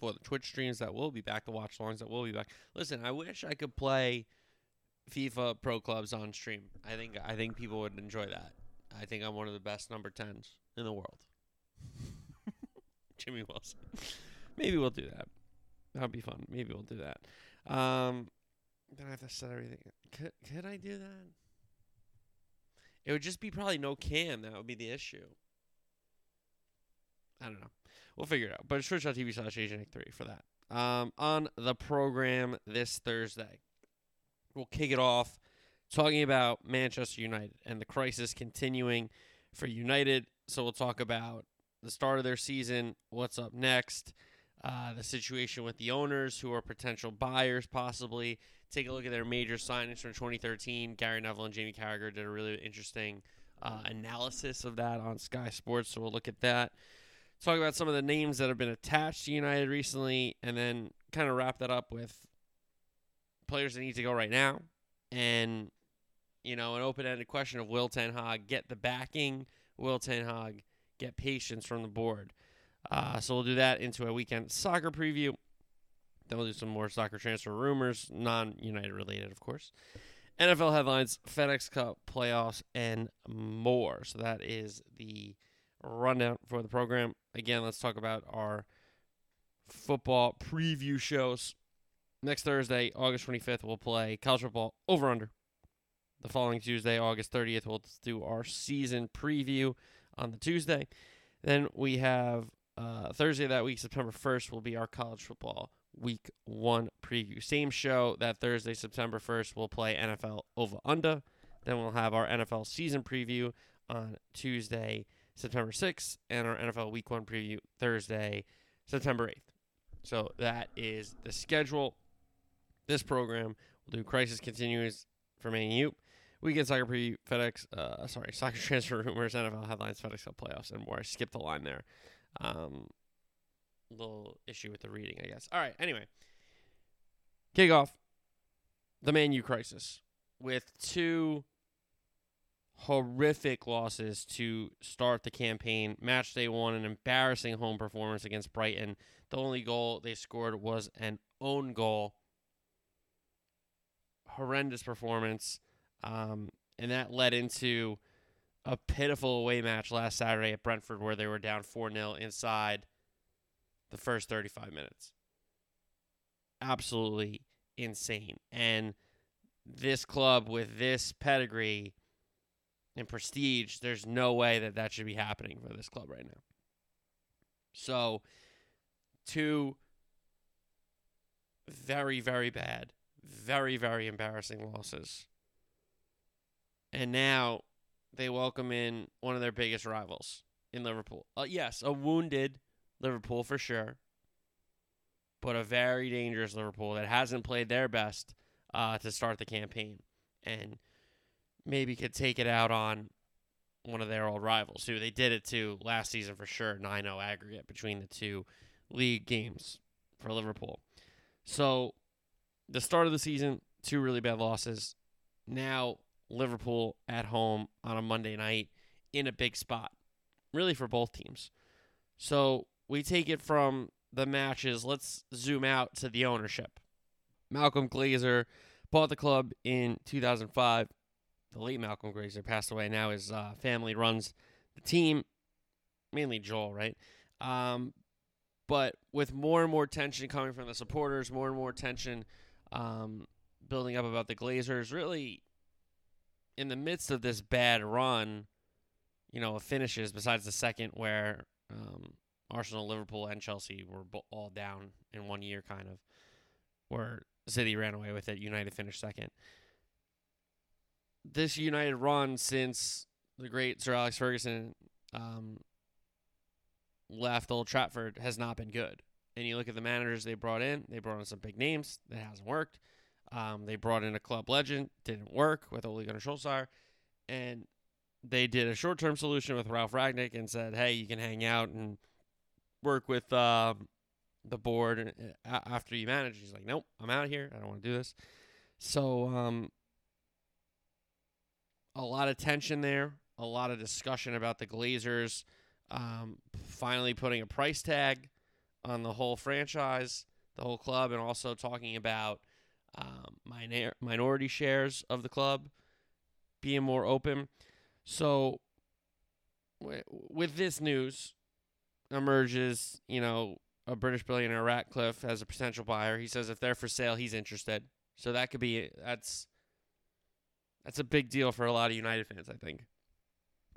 for the Twitch streams that will be back, the watch longs that will be back. Listen, I wish I could play FIFA Pro Clubs on stream. I think I think people would enjoy that. I think I'm one of the best number 10s in the world. Jimmy Wilson. Maybe we'll do that. That'd be fun. Maybe we'll do that. Um, then I have to set everything. Could could I do that? It would just be probably no cam. That would be the issue. I don't know. We'll figure it out. But it's twitch.tv slash AJNick3 for that. Um, on the program this Thursday, we'll kick it off talking about Manchester United and the crisis continuing for United. So we'll talk about the start of their season, what's up next, uh, the situation with the owners who are potential buyers, possibly. Take a look at their major signings from 2013. Gary Neville and Jamie Carragher did a really interesting uh, analysis of that on Sky Sports. So we'll look at that. Talk about some of the names that have been attached to United recently, and then kind of wrap that up with players that need to go right now, and you know, an open-ended question of will Ten Hag get the backing? Will Ten Hag get patience from the board? Uh, so we'll do that into a weekend soccer preview. Then we'll do some more soccer transfer rumors, non-United related, of course. NFL headlines, FedEx Cup playoffs, and more. So that is the rundown for the program. Again, let's talk about our football preview shows. Next Thursday, August 25th, we'll play college football over under. The following Tuesday, August 30th, we'll do our season preview on the Tuesday. Then we have uh, Thursday that week, September 1st, will be our college football week one preview. Same show that Thursday, September 1st, we'll play NFL over under. Then we'll have our NFL season preview on Tuesday, September 6th, and our NFL week one preview Thursday, September 8th. So that is the schedule. This program will do Crisis Continues for Man U. Weekend soccer preview, FedEx, uh, sorry, soccer transfer rumors, NFL headlines, FedEx Cup playoffs, and more. I skipped the line there. Um, little issue with the reading, I guess. All right, anyway. Kick off the Man U crisis with two horrific losses to start the campaign. Match day one, an embarrassing home performance against Brighton. The only goal they scored was an own goal. Horrendous performance. Um, and that led into a pitiful away match last Saturday at Brentford where they were down 4 0 inside the first 35 minutes. Absolutely insane. And this club with this pedigree and prestige, there's no way that that should be happening for this club right now. So, two very, very bad, very, very embarrassing losses. And now they welcome in one of their biggest rivals in Liverpool. Uh, yes, a wounded Liverpool for sure, but a very dangerous Liverpool that hasn't played their best uh, to start the campaign and maybe could take it out on one of their old rivals who they did it to last season for sure 9-0 aggregate between the two league games for Liverpool. So the start of the season, two really bad losses. Now Liverpool at home on a Monday night in a big spot, really for both teams. So we take it from the matches. Let's zoom out to the ownership. Malcolm Glazer bought the club in 2005. The late Malcolm Glazer passed away. Now his uh, family runs the team, mainly Joel, right? Um, but with more and more tension coming from the supporters, more and more tension um, building up about the Glazers, really in the midst of this bad run, you know, finishes besides the second where um, Arsenal, Liverpool, and Chelsea were all down in one year, kind of, where City ran away with it. United finished second. This United run since the great Sir Alex Ferguson um, left Old Trafford has not been good. And you look at the managers they brought in, they brought in some big names. That hasn't worked. Um, they brought in a club legend, didn't work with Ole Gunnar Solskjaer. And they did a short term solution with Ralf Rangnick and said, hey, you can hang out and work with uh, the board after you manage. He's like, nope, I'm out of here. I don't want to do this. So, um, a lot of tension there, a lot of discussion about the Glazers um, finally putting a price tag on the whole franchise, the whole club, and also talking about um, minor- minority shares of the club being more open. So, with this news, emerges, you know, a British billionaire Ratcliffe as a potential buyer. He says if they're for sale, he's interested. So that could be that's that's a big deal for a lot of United fans, I think,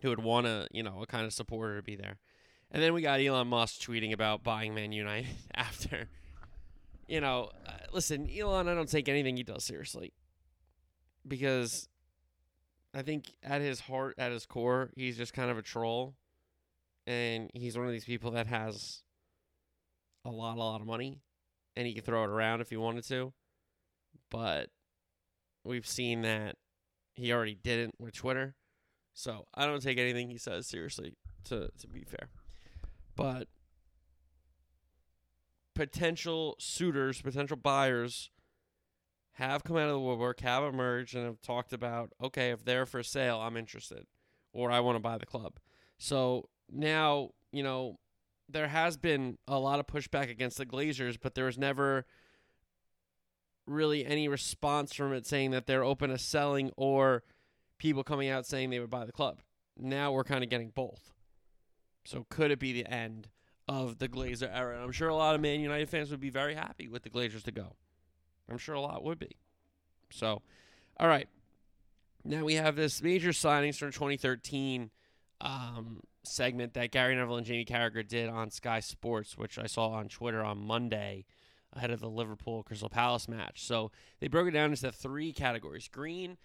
who would want to, you know, a kind of supporter to be there. And then we got Elon Musk tweeting about buying Man United after. You know, uh, listen, Elon, I don't take anything he does seriously because I think at his heart, at his core, he's just kind of a troll. And he's one of these people that has a lot, a lot of money and he can throw it around if he wanted to. But we've seen that he already didn't with Twitter. So I don't take anything he says seriously, to, to be fair. But potential suitors, potential buyers have come out of the woodwork, have emerged, and have talked about okay, if they're for sale, I'm interested, or I want to buy the club. So now, you know, there has been a lot of pushback against the Glazers, but there was never really any response from it saying that they're open to selling or people coming out saying they would buy the club. Now we're kind of getting both. So could it be the end of the Glazer era? And I'm sure a lot of Man United fans would be very happy with the Glazers to go. I'm sure a lot would be. So, all right. Now we have this major signings from 2013 um, segment that Gary Neville and Jamie Carragher did on Sky Sports, which I saw on Twitter on Monday ahead of the Liverpool Crystal Palace match. So they broke it down into three categories green,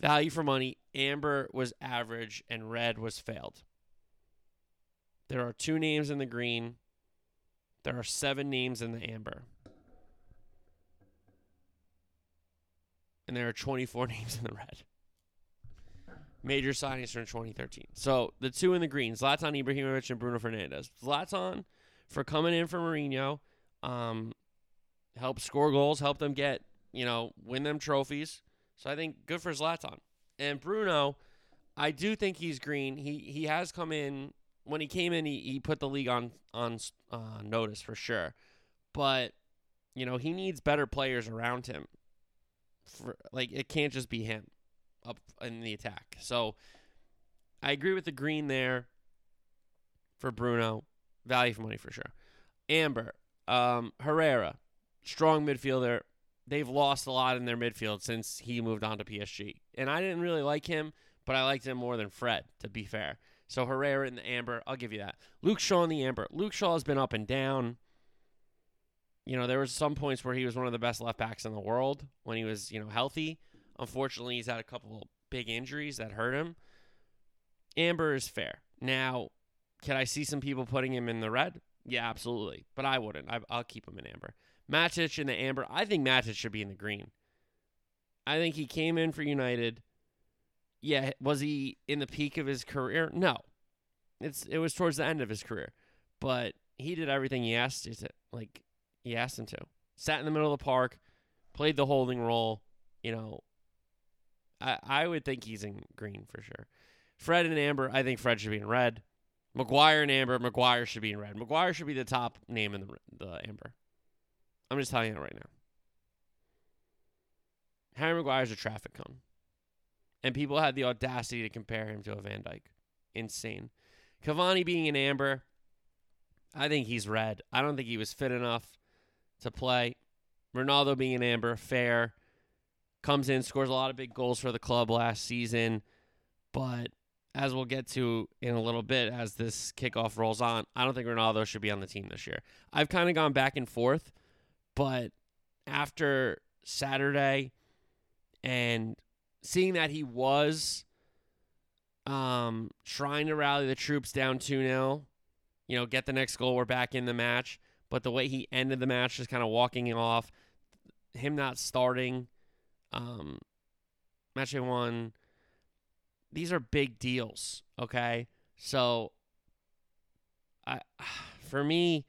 value for money, amber was average, and red was failed. There are two names in the green, there are seven names in the amber. And there are 24 names in the red major signings from 2013. So the two in the green, Zlatan Ibrahimovic and Bruno Fernandes. Zlatan for coming in for Mourinho, um, help score goals, help them get, you know, win them trophies. So I think good for Zlatan. And Bruno, I do think he's green. He he has come in when he came in. He, he put the league on on uh, notice for sure, but you know he needs better players around him. For like it can't just be him up in the attack. So I agree with the green there for Bruno. Value for money for sure. Amber, um, Herrera, strong midfielder. They've lost a lot in their midfield since he moved on to PSG. And I didn't really like him, but I liked him more than Fred, to be fair. So Herrera in the amber, I'll give you that. Luke Shaw in the amber. Luke Shaw has been up and down. You know, there was some points where he was one of the best left backs in the world when he was, you know, healthy. Unfortunately, he's had a couple big injuries that hurt him. Amber is fair. Now, can I see some people putting him in the red? Yeah, absolutely. But I wouldn't. I, will keep him in amber. Matic in the amber. I think Matic should be in the green. I think he came in for United. Yeah, was he in the peak of his career? No. It's it was towards the end of his career. But he did everything he asked to like he asked him to. Sat in the middle of the park, played the holding role, you know, I, I would think he's in green for sure. Fred and Amber, I think Fred should be in red. Maguire and Amber, Maguire should be in red. Maguire should be the top name in the the Amber. I'm just telling you right now. Harry Maguire's a traffic cone. And people had the audacity to compare him to a Van Dijk. Insane. Cavani being an Amber, I think he's red. I don't think he was fit enough to play. Ronaldo being an Amber, fair comes in, scores a lot of big goals for the club last season. But as we'll get to in a little bit as this kickoff rolls on, I don't think Ronaldo should be on the team this year. I've kind of gone back and forth, but after Saturday and seeing that he was um, trying to rally the troops down 2 0, you know, get the next goal, we're back in the match. but the way he ended the match, just kind of walking off, him not starting, um, match won. These are big deals, okay? So, I, for me,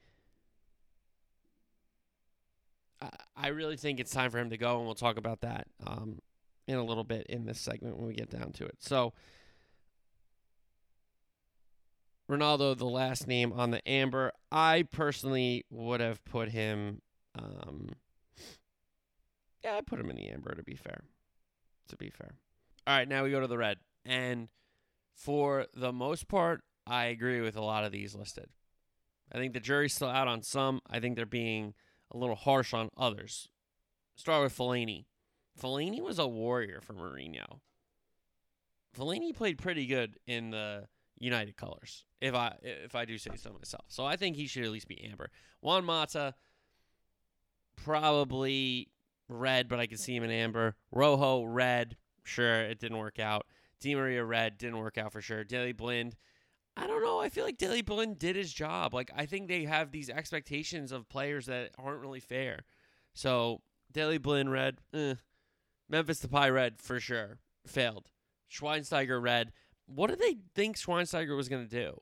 I, really think it's time for him to go, and we'll talk about that um, in a little bit in this segment when we get down to it. So, Ronaldo, the last name on the amber. I personally would have put him. Um, yeah, I put him in the amber. To be fair, to be fair. All right, now we go to the red, and for the most part, I agree with a lot of these listed. I think the jury's still out on some. I think they're being a little harsh on others. Start with Fellaini. Fellaini was a warrior for Mourinho. Fellaini played pretty good in the United colors, if I if I do say so myself. So I think he should at least be amber. Juan Mata, probably red, but I can see him in amber. Rojo, red. Sure, it didn't work out. Di Maria, red. Didn't work out for sure. Daley Blind. I don't know. I feel like Daley Blind did his job. Like I think they have these expectations of players that aren't really fair. So Daley Blind, red. Eh. Memphis Depay, red for sure. Failed. Schweinsteiger, red what did they think Schweinsteiger was going to do?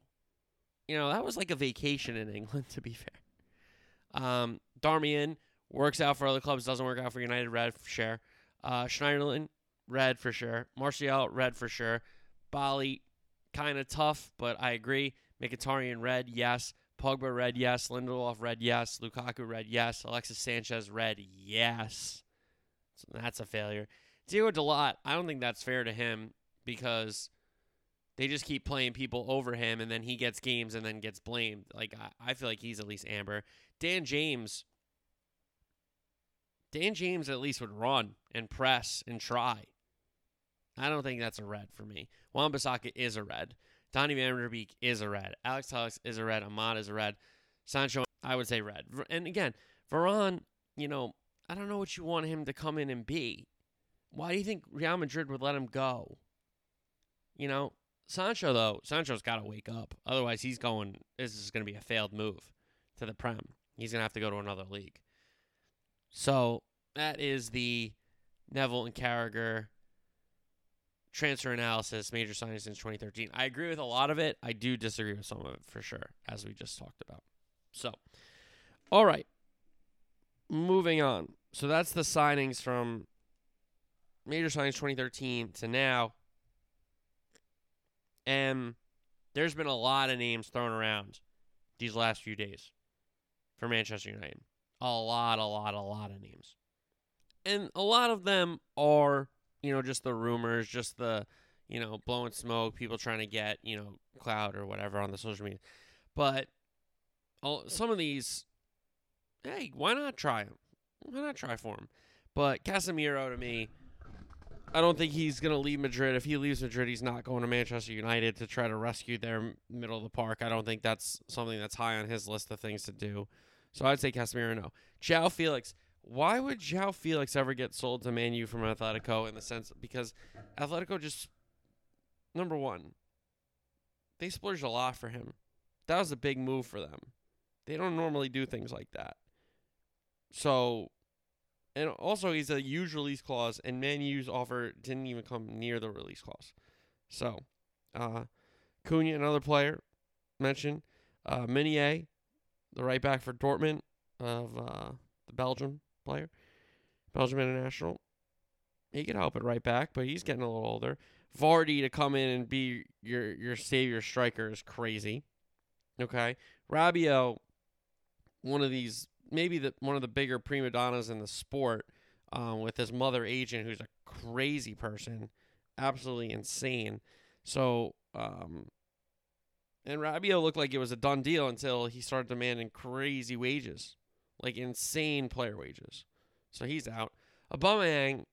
You know, that was like a vacation in England, to be fair. Um, Darmian works out for other clubs, doesn't work out for United, red for sure. Uh, Schneiderlin, red for sure. Martial, red for sure. Bailly, kind of tough, but I agree. Mkhitaryan, red, yes. Pogba, red, yes. Lindelof, red, yes. Lukaku, red, yes. Alexis Sanchez, red, yes. So that's a failure. Diogo Dalot, I don't think that's fair to him because they just keep playing people over him and then he gets games and then gets blamed. Like I, I feel like he's at least Amber. Dan James Dan James at least would run and press and try. I don't think that's a red for me. Wan Bissaka is a red. Donny Van Der Beek is a red. Alex Telles is a red. Amad is a red. Sancho, I would say red. And again, Varane, you know, I don't know what you want him to come in and be. Why do you think Real Madrid would let him go? You know, Sancho though, Sancho's got to wake up. Otherwise, he's going. This is going to be a failed move to the Prem. He's going to have to go to another league. So that is the Neville and Carragher transfer analysis, major signings since 2013. I agree with a lot of it. I do disagree with some of it for sure, as we just talked about. So, all right, moving on. So that's the signings from major signings 2013 to now. And there's been a lot of names thrown around these last few days for Manchester United. A lot, a lot, a lot of names. And a lot of them are, you know, just the rumors, just the, you know, blowing smoke, people trying to get, you know, cloud or whatever on the social media. But all, some of these, hey, why not try them? Why not try for them? But Casemiro to me I don't think he's going to leave Madrid. If he leaves Madrid, he's not going to Manchester United to try to rescue their middle of the park. I don't think that's something that's high on his list of things to do. So I'd say Casemiro, no. João Felix. Why would João Felix ever get sold to Man U from Atletico in the sense because Atletico just number one, they splurged a lot for him. That was a big move for them. They don't normally do things like that. So and also, he's a huge release clause, and Man U's offer didn't even come near the release clause. So, uh, Cunha, another player mentioned. Uh, Meunier, the right back for Dortmund of uh, the Belgium player, Belgium international. He could help it right back, but he's getting a little older. Vardy to come in and be your your savior striker is crazy. Okay, Rabiot, one of these maybe the one of the bigger prima donnas in the sport, um, with his mother agent, who's a crazy person, absolutely insane. So, um, and Rabiot looked like it was a done deal until he started demanding crazy wages, like insane player wages. So he's out. Aubameyang,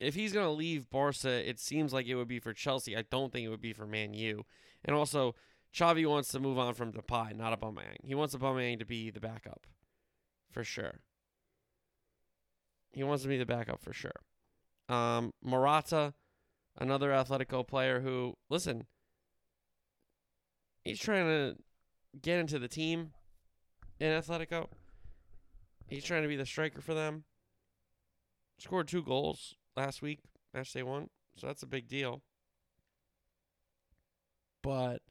if he's gonna leave Barca, it seems like it would be for Chelsea. I don't think it would be for Man U. And also, Xavi wants to move on from Depay, not Aubameyang. He wants Aubameyang to be the backup, for sure. He wants to be the backup for sure. Um, Morata, another Atletico player who, listen, he's trying to get into the team. In Atletico. He's trying to be the striker for them. Scored two goals last week, match day one, so that's a big deal. But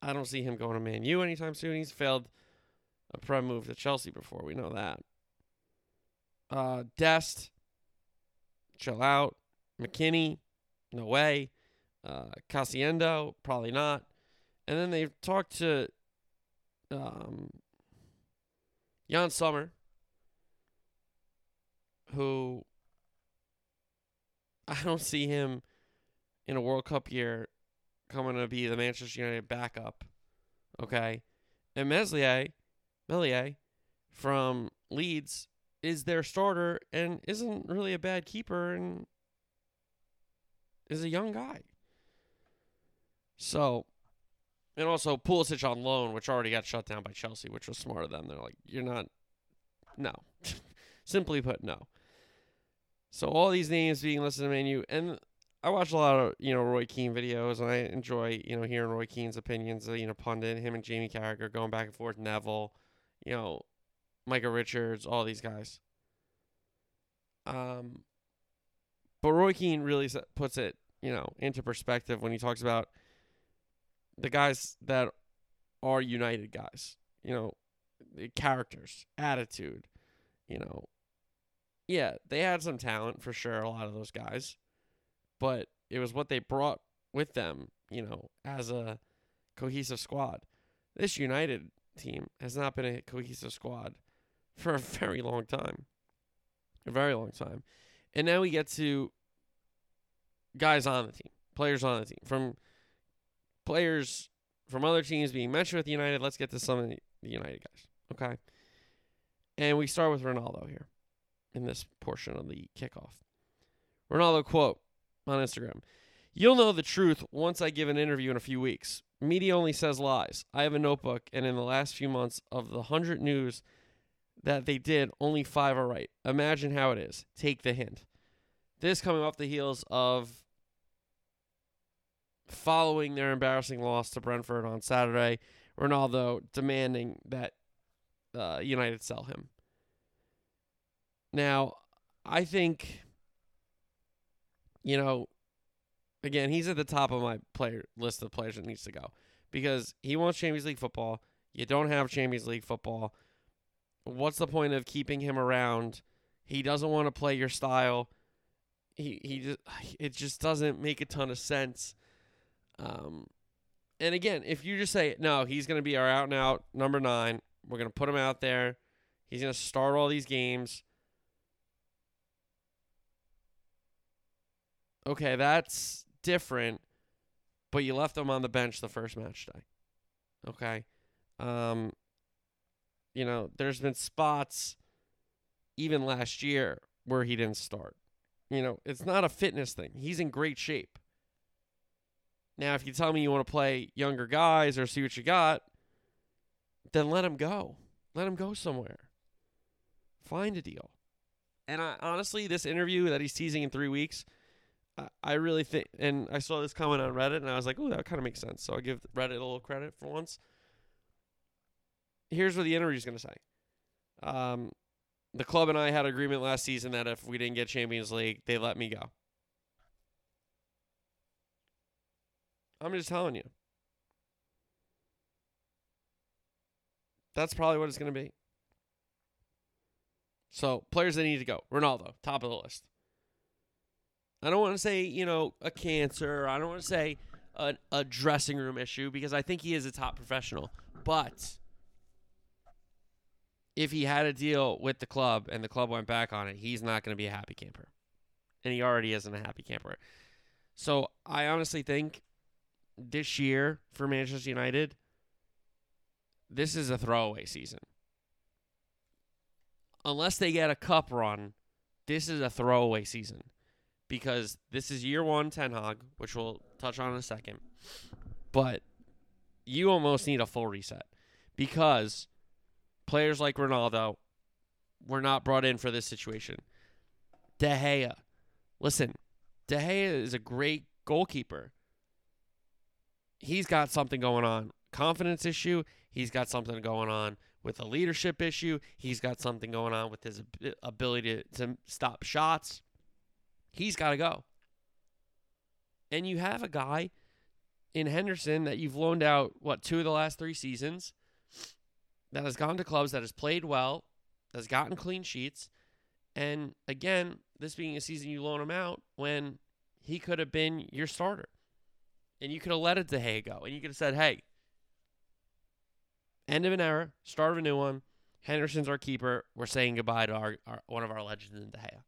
I don't see him going to Man U anytime soon. He's failed a prem move to Chelsea before. We know that. Uh, Dest, chill out. McKennie, no way. Uh, Casiendo, probably not. And then they've talked to um, Yann Sommer, who I don't see him in a World Cup year coming to be the Manchester United backup. Okay. And Meslier, Meslier from Leeds is their starter and isn't really a bad keeper and is a young guy. So, and also Pulisic on loan, which already got shut down by Chelsea, which was smart of them. They're like, you're not, no. Simply put, no. So all these names being listed in the menu, and I watch a lot of you know Roy Keane videos, and I enjoy you know hearing Roy Keane's opinions. You know, pundit him and Jamie Carragher going back and forth. Neville, you know, Micah Richards, all these guys. Um, but Roy Keane really puts it you know into perspective when he talks about the guys that are United guys. You know, the characters, attitude. You know, yeah, they had some talent for sure, a lot of those guys, but it was what they brought with them, you know, as a cohesive squad. This United team has not been a cohesive squad for a very long time. A very long time. And now we get to guys on the team, players on the team. From players from other teams being mentioned with United, let's get to some of the United guys. Okay. And we start with Ronaldo here in this portion of the kickoff. Ronaldo quote on Instagram You'll know the truth once I give an interview in a few weeks. Media only says lies. I have a notebook, and in the last few months of the 100 news that they did, only five are right. Imagine how it is. Take the hint. This coming off the heels of following their embarrassing loss to Brentford on Saturday, Ronaldo demanding that uh, United sell him. Now, I think, you know, again, he's at the top of my player list of players that needs to go because he wants Champions League football. You don't have Champions League football. What's the point of keeping him around? He doesn't want to play your style. He he just it just doesn't make a ton of sense. Um, and again, if you just say no, he's going to be our out and out number nine. We're going to put him out there. He's going to start all these games. okay, that's different, but you left him on the bench the first match day. Okay. Um, you know, there's been spots even last year where he didn't start. You know, it's not a fitness thing. He's in great shape. Now, if you tell me you want to play younger guys or see what you got, then let him go. Let him go somewhere. Find a deal. And I honestly, this interview that he's teasing in three weeks, I really think, and I saw this comment on Reddit, and I was like, "Oh, that kind of makes sense." So I give Reddit a little credit for once. Here's what the interview is going to say. Um, the club and I had agreement last season that if we didn't get Champions League, they let me go. I'm just telling you. That's probably what it's going to be. So, players that need to go. Ronaldo, top of the list. I don't want to say, you know, a cancer. I don't want to say a, a dressing room issue because I think he is a top professional. But if he had a deal with the club and the club went back on it, he's not going to be a happy camper. And he already isn't a happy camper. So I honestly think this year for Manchester United, this is a throwaway season. Unless they get a cup run, this is a throwaway season because this is year one Ten Hag, which we'll touch on in a second. But you almost need a full reset because players like Ronaldo were not brought in for this situation. De Gea, listen, De Gea is a great goalkeeper. He's got something going on. Confidence issue. He's got something going on with a leadership issue. He's got something going on with his ability to, to stop shots. He's got to go. And you have a guy in Henderson that you've loaned out, what, two of the last three seasons, that has gone to clubs, that has played well, has gotten clean sheets. And again, this being a season you loan him out when he could have been your starter. And you could have let it to Gea go. And you could have said, hey, end of an era, start of a new one. Henderson's our keeper. We're saying goodbye to our, our one of our legends in De Gea.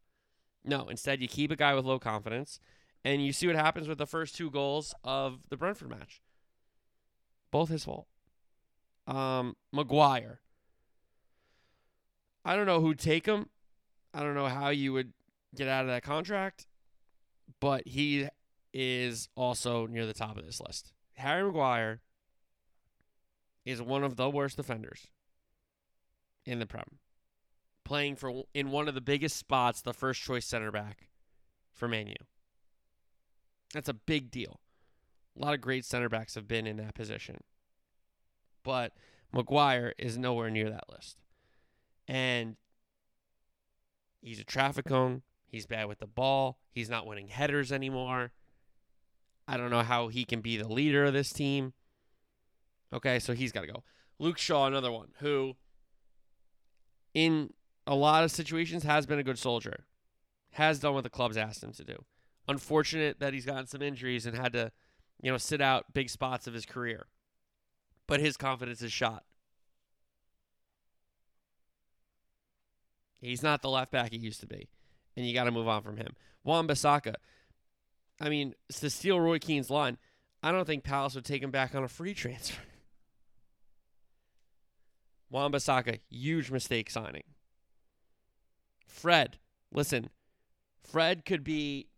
No, instead you keep a guy with low confidence, and you see what happens with the first two goals of the Brentford match. Both his fault. Um. I don't know who'd take him. I don't know how you would get out of that contract, but he is also near the top of this list. Harry Maguire is one of the worst defenders in the Prem. Playing for in one of the biggest spots, the first choice center back for Manu. That's a big deal. A lot of great center backs have been in that position. But Maguire is nowhere near that list. And he's a traffic cone. He's bad with the ball. He's not winning headers anymore. I don't know how he can be the leader of this team. Okay, so he's got to go. Luke Shaw, another one, who in a lot of situations has been a good soldier, has done what the club's asked him to do. Unfortunate that he's gotten some injuries and had to, you know, sit out big spots of his career. But his confidence is shot. He's not the left back he used to be. And you got to move on from him. Wan Bissaka. I mean, to steal Roy Keane's line, I don't think Palace would take him back on a free transfer. Wan Bissaka, huge mistake signing. Fred, listen, Fred could be,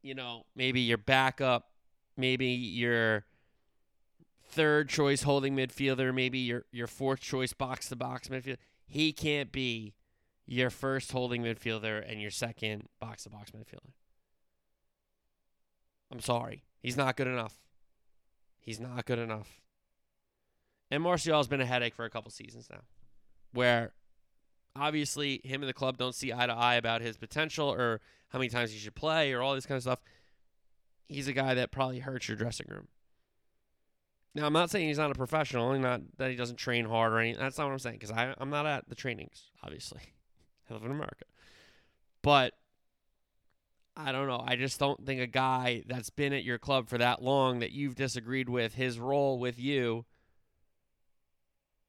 you know, maybe your backup, maybe your third choice holding midfielder, maybe your your fourth choice box to box midfielder. He can't be your first holding midfielder and your second box to box midfielder. I'm sorry. He's not good enough. He's not good enough. And Martial's been a headache for a couple seasons now, where obviously him and the club don't see eye to eye about his potential or how many times he should play or all this kind of stuff. He's a guy that probably hurts your dressing room. Now, I'm not saying he's not a professional, not that he doesn't train hard or anything. That's not what I'm saying, because I'm not at the trainings, obviously. I live in America. But I don't know. I just don't think a guy that's been at your club for that long that you've disagreed with his role with you,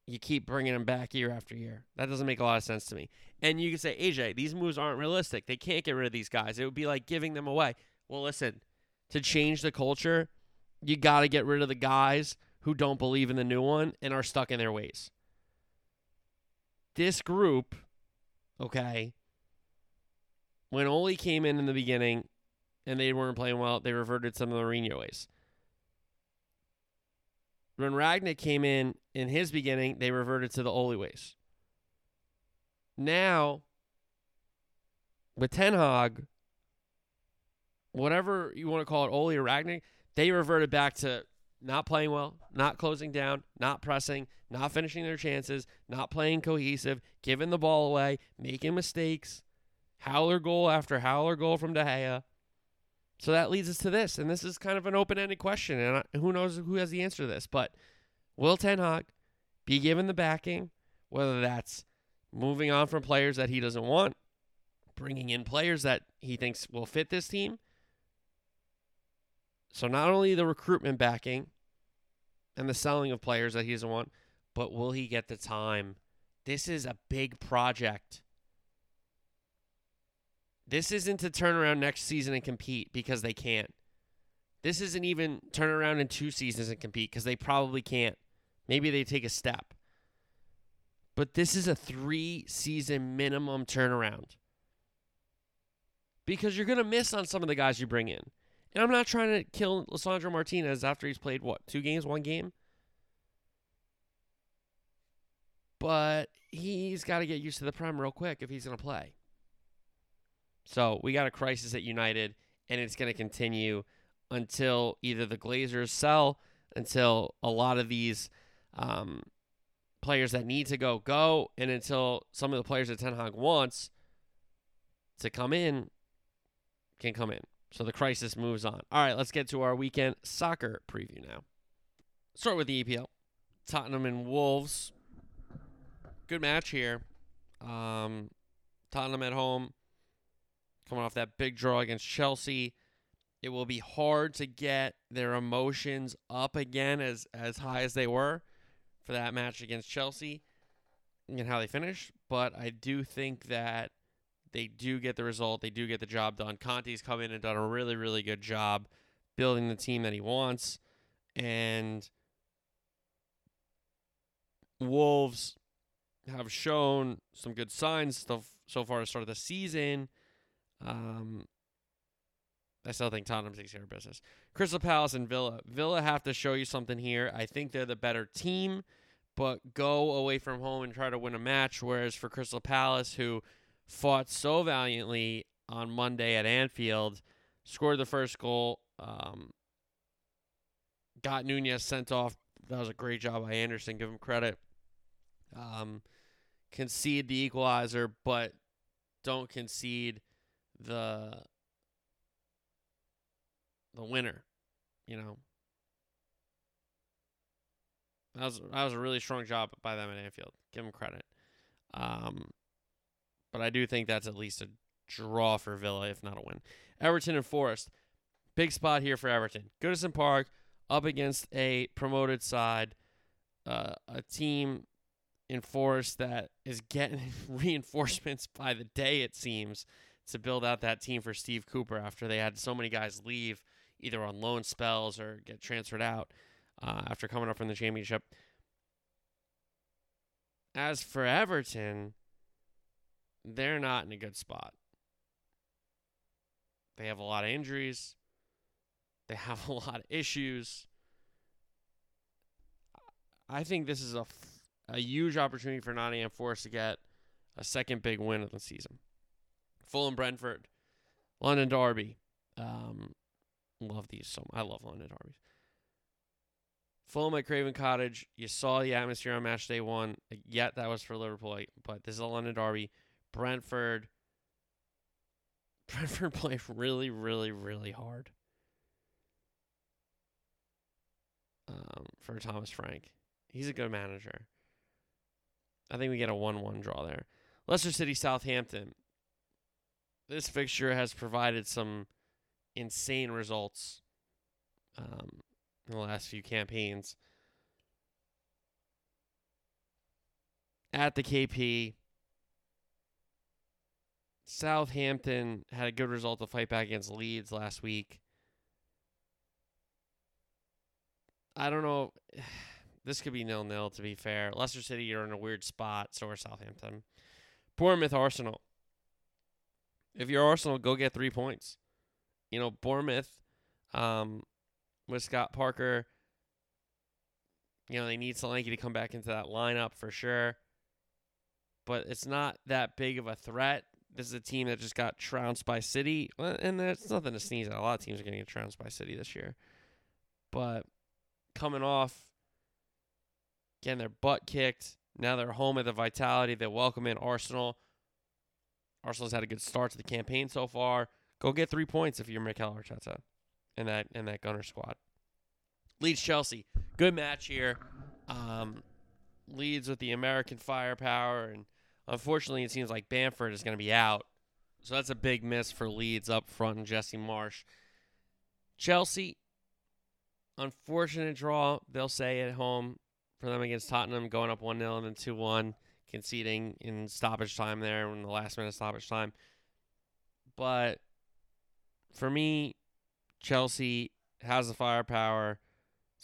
you keep bringing him back year after year. That doesn't make a lot of sense to me. And you can say, AJ, these moves aren't realistic. They can't get rid of these guys. It would be like giving them away. Well, listen, to change the culture, you got to get rid of the guys who don't believe in the new one and are stuck in their ways. This group, okay, when Ole came in in the beginning and they weren't playing well, they reverted some of the Mourinho ways. When Rangnick came in in his beginning, they reverted to the Ole ways. Now, with Ten Hag, whatever you want to call it, Ole or Rangnick, they reverted back to not playing well, not closing down, not pressing, not finishing their chances, not playing cohesive, giving the ball away, making mistakes, howler goal after howler goal from De Gea. So that leads us to this, and this is kind of an open-ended question, and who knows who has the answer to this, but will Ten Hag be given the backing, whether that's moving on from players that he doesn't want, bringing in players that he thinks will fit this team, so not only the recruitment backing and the selling of players that he doesn't want, but will he get the time? This is a big project. This isn't to turn around next season and compete because they can't. This isn't even turn around in two seasons and compete because they probably can't. Maybe they take a step. But this is a three season minimum turnaround. Because you're going to miss on some of the guys you bring in. And I'm not trying to kill Lisandro Martinez after he's played what two games, one game. But he's got to get used to the prem real quick if he's going to play. So we got a crisis at United, and it's going to continue until either the Glazers sell, until a lot of these um, players that need to go go, and until some of the players that Ten Hag wants to come in can come in. So the crisis moves on. All right, let's get to our weekend soccer preview now. Start with the EPL. Tottenham and Wolves. Good match here. Um, Tottenham at home, coming off that big draw against Chelsea. It will be hard to get their emotions up again as as high as they were for that match against Chelsea and how they finished. But I do think that they do get the result. They do get the job done. Conte's come in and done a really, really good job building the team that he wants. And Wolves have shown some good signs so, so far to start the season. Um, I still think Tottenham takes care of business. Crystal Palace and Villa. Villa have to show you something here. I think they're the better team, but go away from home and try to win a match. Whereas for Crystal Palace, who fought so valiantly on Monday at Anfield, scored the first goal, um, got Nunez sent off. That was a great job by Andersen. Give him credit. Um, concede the equalizer, but don't concede the the winner. You know, that was that was a really strong job by them at Anfield. Give them credit. Um, but I do think that's at least a draw for Villa, if not a win. Everton and Forest, big spot here for Everton. Goodison Park up against a promoted side, uh, a team in Forest that is getting reinforcements by the day, it seems, to build out that team for Steve Cooper after they had so many guys leave either on loan spells or get transferred out uh, after coming up from the championship. As for Everton, they're not in a good spot. They have a lot of injuries. They have a lot of issues. I think this is a, a huge opportunity for Nottingham Forest to get a second big win of the season. Fulham Brentford, London Derby. Um, love these so. I love London Derbies. Fulham at Craven Cottage. You saw the atmosphere on match day one. Yet that was for Liverpool, but this is a London Derby. Brentford. Brentford play really, really, really hard. Um, for Thomas Frank, he's a good manager. I think we get a one-one draw there. Leicester City, Southampton. This fixture has provided some insane results um, in the last few campaigns. At the KP, Southampton had a good result to fight back against Leeds last week. I don't know. This could be nil nil. To be fair, Leicester City you're in a weird spot. So are Southampton. Bournemouth, Arsenal. If you're Arsenal, go get three points. You know Bournemouth, um, with Scott Parker. You know they need Solanke to come back into that lineup for sure. But it's not that big of a threat. This is a team that just got trounced by City, and there's nothing to sneeze at. A lot of teams are getting trounced by City this year, but coming off getting their butt kicked. Now they're home at the Vitality. They welcome in Arsenal. Arsenal's had a good start to the campaign so far. Go get three points if you're Mikel Arteta and that and that Gunner squad. Leeds Chelsea, good match here. Um, Leeds with the American firepower, and unfortunately, it seems like Bamford is going to be out. So that's a big miss for Leeds up front and Jesse Marsch. Chelsea, unfortunate draw, they'll say at home for them against Tottenham, going up 1 0 and then 2 1, conceding in stoppage time there in the last minute stoppage time. But for me, Chelsea has the firepower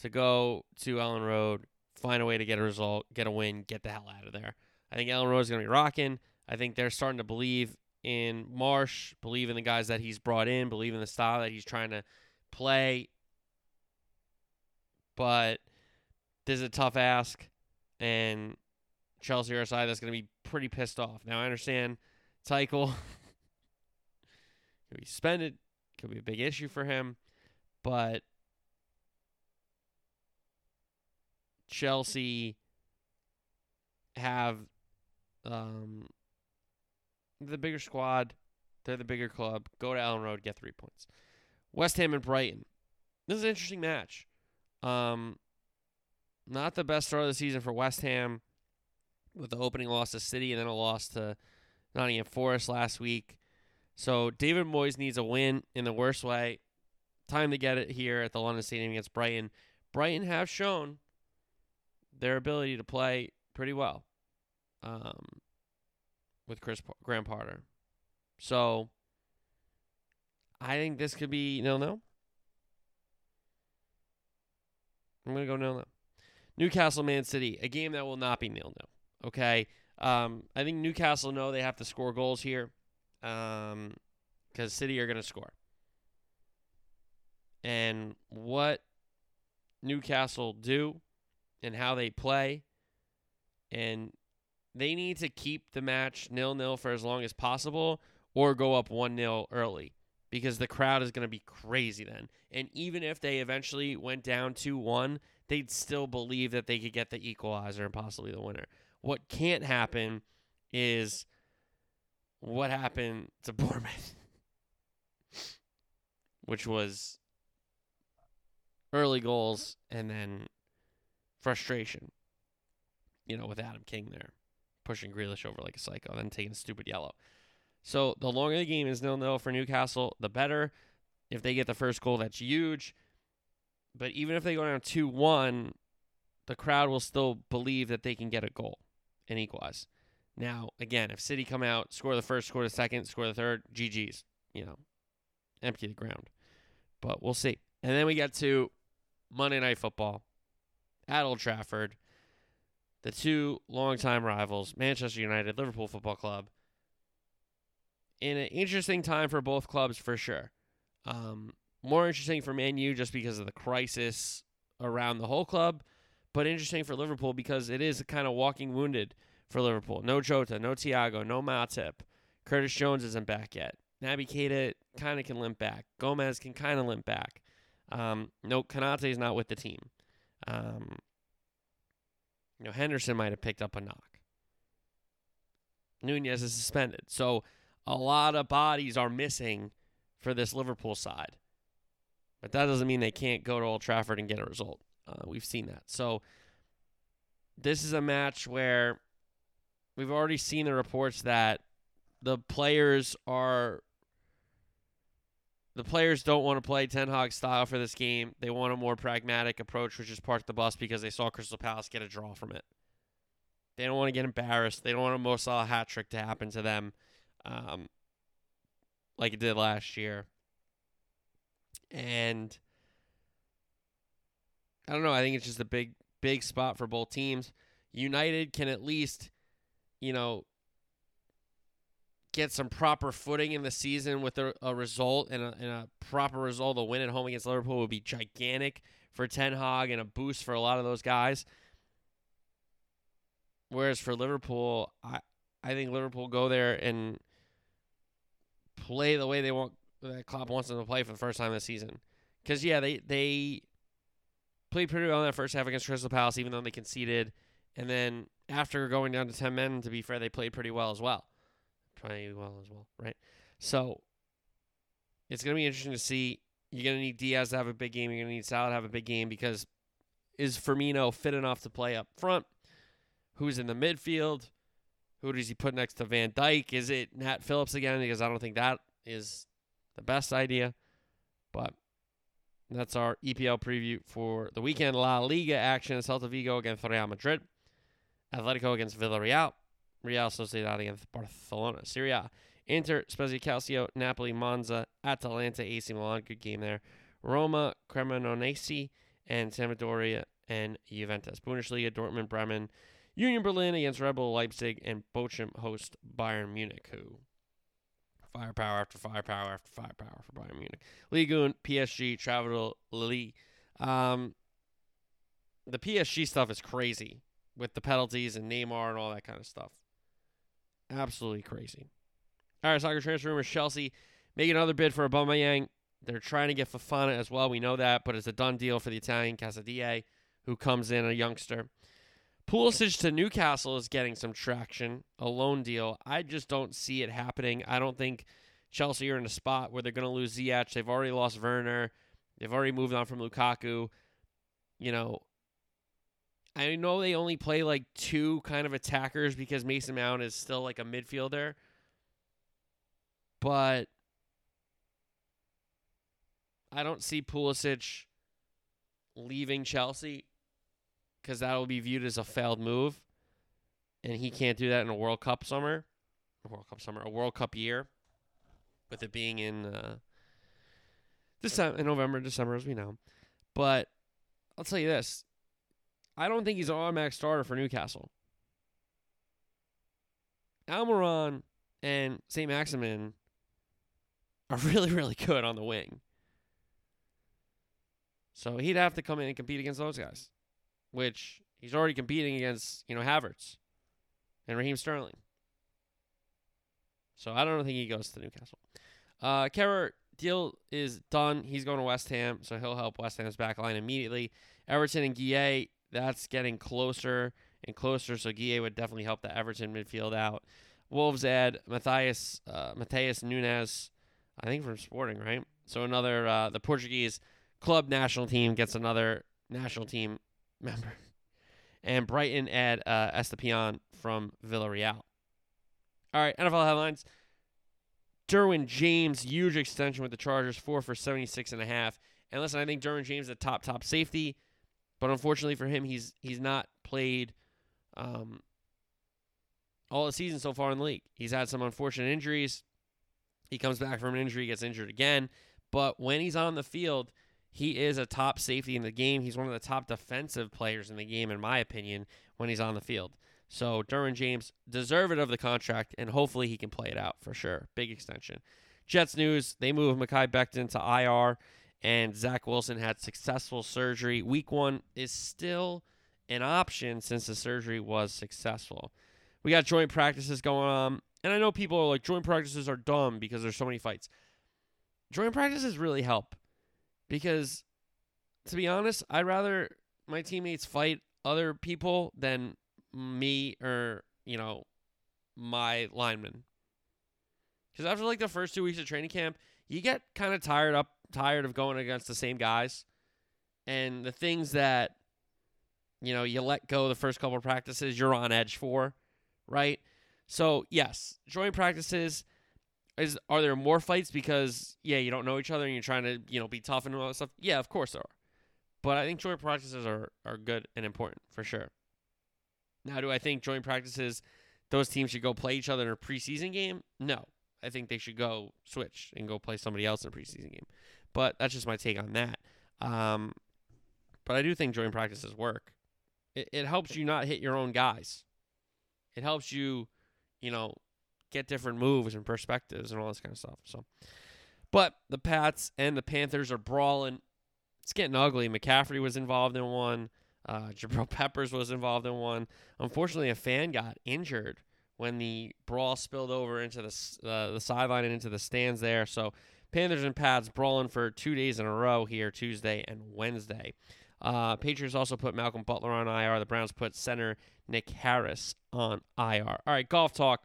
to go to Elland Road, find a way to get a result, get a win, get the hell out of there. I think Road is going to be rocking. I think they're starting to believe in Marsch, believe in the guys that he's brought in, believe in the style that he's trying to play. But this is a tough ask, and Chelsea a side that's going to be pretty pissed off. Now, I understand Tuchel could be suspended, could be a big issue for him, but Chelsea have um, the bigger squad. They're the bigger club. Go to Elland Road, get three points. West Ham and Brighton. This is an interesting match. Um, not the best start of the season for West Ham with the opening loss to City and then a loss to Nottingham Forest last week. So David Moyes needs a win in the worst way. Time to get it here at the London Stadium against Brighton. Brighton have shown their ability to play pretty well um, with Chris P- Graham Potter. So I think this could be nil nil. I'm gonna go nil nil. Newcastle Man City, a game that will not be nil nil. Okay. Um, I think Newcastle know they have to score goals here. Um, because City are gonna score. And what Newcastle do and how they play and they need to keep the match nil nil for as long as possible or go up 1 0 early because the crowd is going to be crazy then. And even if they eventually went down 2 1, they'd still believe that they could get the equalizer and possibly the winner. What can't happen is what happened to Bournemouth, which was early goals and then frustration, you know, with Adam King there pushing Grealish over like a psycho, then taking a stupid yellow. So the longer the game is nil nil for Newcastle, the better. If they get the first goal, that's huge. But even if they go down two one, the crowd will still believe that they can get a goal and equalize. Now, again, if City come out, score the first, score the second, score the third, GG's, you know, empty the ground. But we'll see. And then we get to Monday Night Football at Old Trafford. The two longtime rivals, Manchester United, Liverpool Football Club. In an interesting time for both clubs, for sure. Um, more interesting for Man U just because of the crisis around the whole club, but interesting for Liverpool because it is kind of walking wounded for Liverpool. No Jota, no Thiago, no Matip. Curtis Jones isn't back yet. Naby Keita kind of can limp back. Gomez can kind of limp back. Um, no, Konate is not with the team. Um, you know, Henderson might have picked up a knock. Nunez is suspended. So a lot of bodies are missing for this Liverpool side. But that doesn't mean they can't go to Old Trafford and get a result. Uh, we've seen that. So this is a match where we've already seen the reports that the players are the players don't want to play Ten Hag style for this game. They want a more pragmatic approach, which is park the bus because they saw Crystal Palace get a draw from it. They don't want to get embarrassed. They don't want a Mo Salah hat trick to happen to them, um, like it did last year. And I don't know. I think it's just a big, big spot for both teams. United can at least, you know, get some proper footing in the season with a, a result and a, and a, proper result. A win at home against Liverpool would be gigantic for Ten Hag and a boost for a lot of those guys. Whereas for Liverpool, I I think Liverpool go there and play the way they want that Klopp wants them to play for the first time this season. Because yeah, they they played pretty well in that first half against Crystal Palace, even though they conceded. And then after going down to ten men, to be fair, they played pretty well as well pretty well as well, right? So it's going to be interesting to see. You're going to need Diaz to have a big game. You're going to need Salah to have a big game because is Firmino fit enough to play up front? Who's in the midfield? Who does he put next to Van Dijk? Is it Nat Phillips again? Because I don't think that is the best idea. But that's our EPL preview for the weekend. La Liga action: Celta Vigo against Real Madrid, Atletico against Villarreal, Real Sociedad against Barcelona. Serie A. Inter, Spezia Calcio, Napoli, Monza, Atalanta, AC Milan. Good game there. Roma, Cremonese, and Sampdoria and Juventus. Bundesliga, Dortmund, Bremen, Union Berlin against Red Bull Leipzig, and Bochum host Bayern Munich, who firepower after firepower after firepower for Bayern Munich. Ligue 1, PSG, travel Lille. Um, the PSG stuff is crazy with the penalties and Neymar and all that kind of stuff. Absolutely crazy. All right, soccer transfer rumors. Chelsea making another bid for Aubameyang. They're trying to get Fofana as well. We know that, but it's a done deal for the Italian Casadei, who comes in a youngster. Pulisic to Newcastle is getting some traction, a loan deal. I just don't see it happening. I don't think Chelsea are in a spot where they're going to lose Ziyech. They've already lost Werner. They've already moved on from Lukaku. You know, I know they only play like two kind of attackers because Mason Mount is still like a midfielder. But I don't see Pulisic leaving Chelsea because that will be viewed as a failed move. And he can't do that in a World Cup summer. World Cup summer, a World Cup year. With it being in uh, December, in November, December, as we know. But I'll tell you this I don't think he's an automatic starter for Newcastle. Almiron and St. Maximin are really, really good on the wing. So he'd have to come in and compete against those guys, which he's already competing against, you know, Havertz and Raheem Sterling. So I don't think he goes to Newcastle. Uh, Kehrer deal is done. He's going to West Ham, so he'll help West Ham's back line immediately. Everton and Gueye, that's getting closer and closer, so Gueye would definitely help the Everton midfield out. Wolves add Matthias uh, Matheus Nunes, I think from Sporting, right? So another uh, the Portuguese club national team gets another national team member, and Brighton add uh, Estupiñán from Villarreal. All right, NFL headlines. Derwin James, huge extension with the Chargers, four for 76 and a half. And listen, I think Derwin James is a top, top safety, but unfortunately for him, he's he's not played um, all the season so far in the league. He's had some unfortunate injuries. He comes back from an injury, gets injured again. But when he's on the field, he is a top safety in the game. He's one of the top defensive players in the game, in my opinion, when he's on the field. So Derwin James deserved it of the contract, and hopefully he can play it out for sure. Big extension. Jets news: They move Mekhi Becton to IR, and Zach Wilson had successful surgery. Week one is still an option since the surgery was successful. We got joint practices going on, and I know people are like joint practices are dumb because there's so many fights. Joint practices really help because, to be honest, I'd rather my teammates fight other people than me or you know my lineman because after like the first two weeks of training camp you get kind of tired up tired of going against the same guys. And the things that you know you let go the first couple of practices you're on edge for right? So yes joint practices is are there more fights because yeah you don't know each other and you're trying to you know be tough and all that stuff yeah of course there are but i think joint practices are are good and important for sure now, do I think joint practices, those teams should go play each other in a preseason game? No. I think they should go switch and go play somebody else in a preseason game. But that's just my take on that. Um, but I do think joint practices work. It, it helps you not hit your own guys. It helps you, you know, get different moves and perspectives and all this kind of stuff. So, but the Pats and the Panthers are brawling. It's getting ugly. McCaffrey was involved in one. Uh, Jabril Peppers was involved in one. Unfortunately, a fan got injured when the brawl spilled over into the uh, the sideline and into the stands there. So Panthers and Pats brawling for two days in a row here, Tuesday and Wednesday. Uh, Patriots also put Malcolm Butler on IR. The Browns put center Nick Harris on IR. All right, golf talk.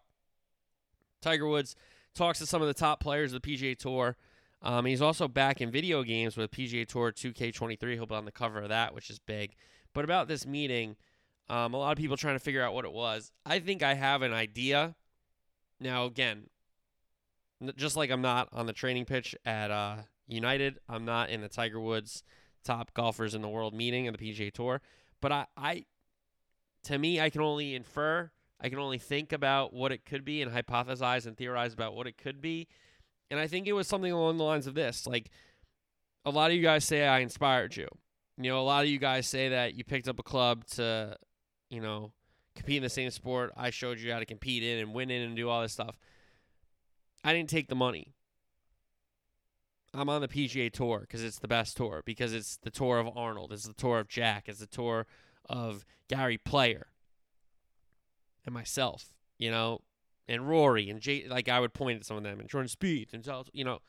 Tiger Woods talks to some of the top players of the PGA Tour. Um, he's also back in video games with PGA Tour 2K23. He'll be on the cover of that, which is big. But about this meeting, um, a lot of people trying to figure out what it was. I think I have an idea. Now, again, just like I'm not on the training pitch at uh, United, I'm not in the Tiger Woods top golfers in the world meeting of the PGA Tour. But I, I, to me, I can only infer. I can only think about what it could be and hypothesize and theorize about what it could be. And I think it was something along the lines of this: like a lot of you guys say I inspired you. You know, a lot of you guys say that you picked up a club to, you know, compete in the same sport I showed you how to compete in and win in and do all this stuff. I didn't take the money. I'm on the PGA Tour because it's the best tour, because it's the tour of Arnold, it's the tour of Jack, it's the tour of Gary Player and myself, you know, and Rory and Jay. Like I would point at some of them and Jordan Spieth and you know.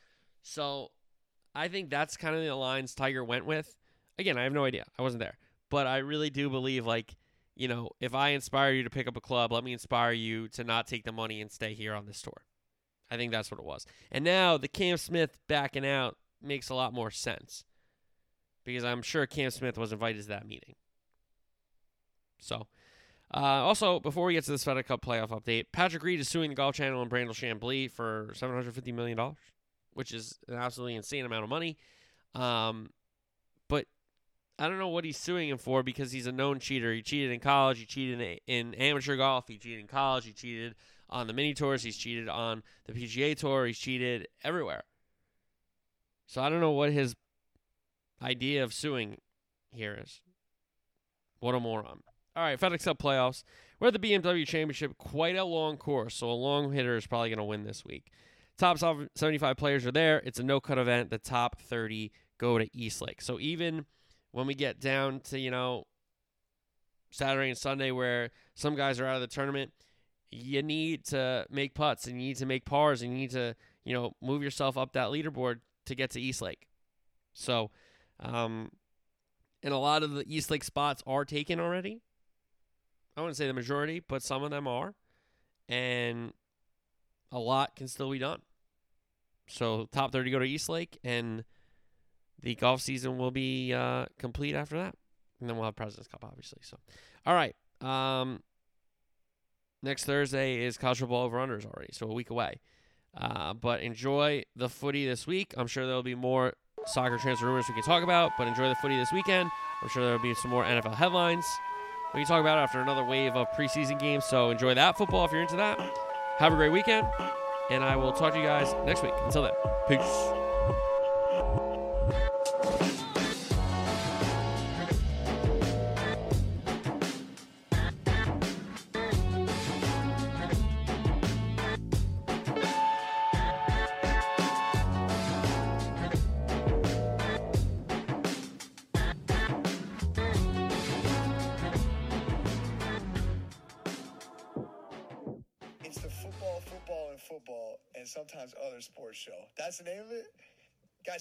So I think that's kind of the lines Tiger went with again, I have no idea. I wasn't there. But I really do believe like you know, if I inspire you to pick up a club, let me inspire you to not take the money and stay here on this tour. I think that's what it was. And now the Cam Smith backing out makes a lot more sense because I'm sure Cam Smith was invited to that meeting. So, uh, also, before we get to this FedEx Cup playoff update, Patrick Reed is suing the Golf Channel and Brandel Chamblee for $750 million, which is an absolutely insane amount of money. Um, but I don't know what he's suing him for because he's a known cheater. He cheated in college. He cheated in, in amateur golf. He cheated in college. He cheated on the mini tours. He's cheated on the PGA Tour. He's cheated everywhere. So I don't know what his idea of suing here is. What a moron. All right, FedEx Cup playoffs. We're at the BMW Championship, quite a long course, so a long hitter is probably going to win this week. Top 75 players are there. It's a no cut event. The top 30 go to East Lake. So even when we get down to, you know, Saturday and Sunday where some guys are out of the tournament, you need to make putts and you need to make pars and you need to, you know, move yourself up that leaderboard to get to East Lake. So, um, and a lot of the East Lake spots are taken already. I wouldn't say the majority, but some of them are. And a lot can still be done. So, top 30 go to East Lake, and the golf season will be uh, complete after that. And then we'll have President's Cup, obviously. So, all right. Um, next Thursday is college football over unders already, so a week away. Uh, but enjoy the footy this week. I'm sure there'll be more soccer transfer rumors we can talk about, but enjoy the footy this weekend. I'm sure there'll be some more NFL headlines we can talk about after another wave of preseason games. So enjoy that football if you're into that. Have a great weekend, and I will talk to you guys next week. Until then, peace.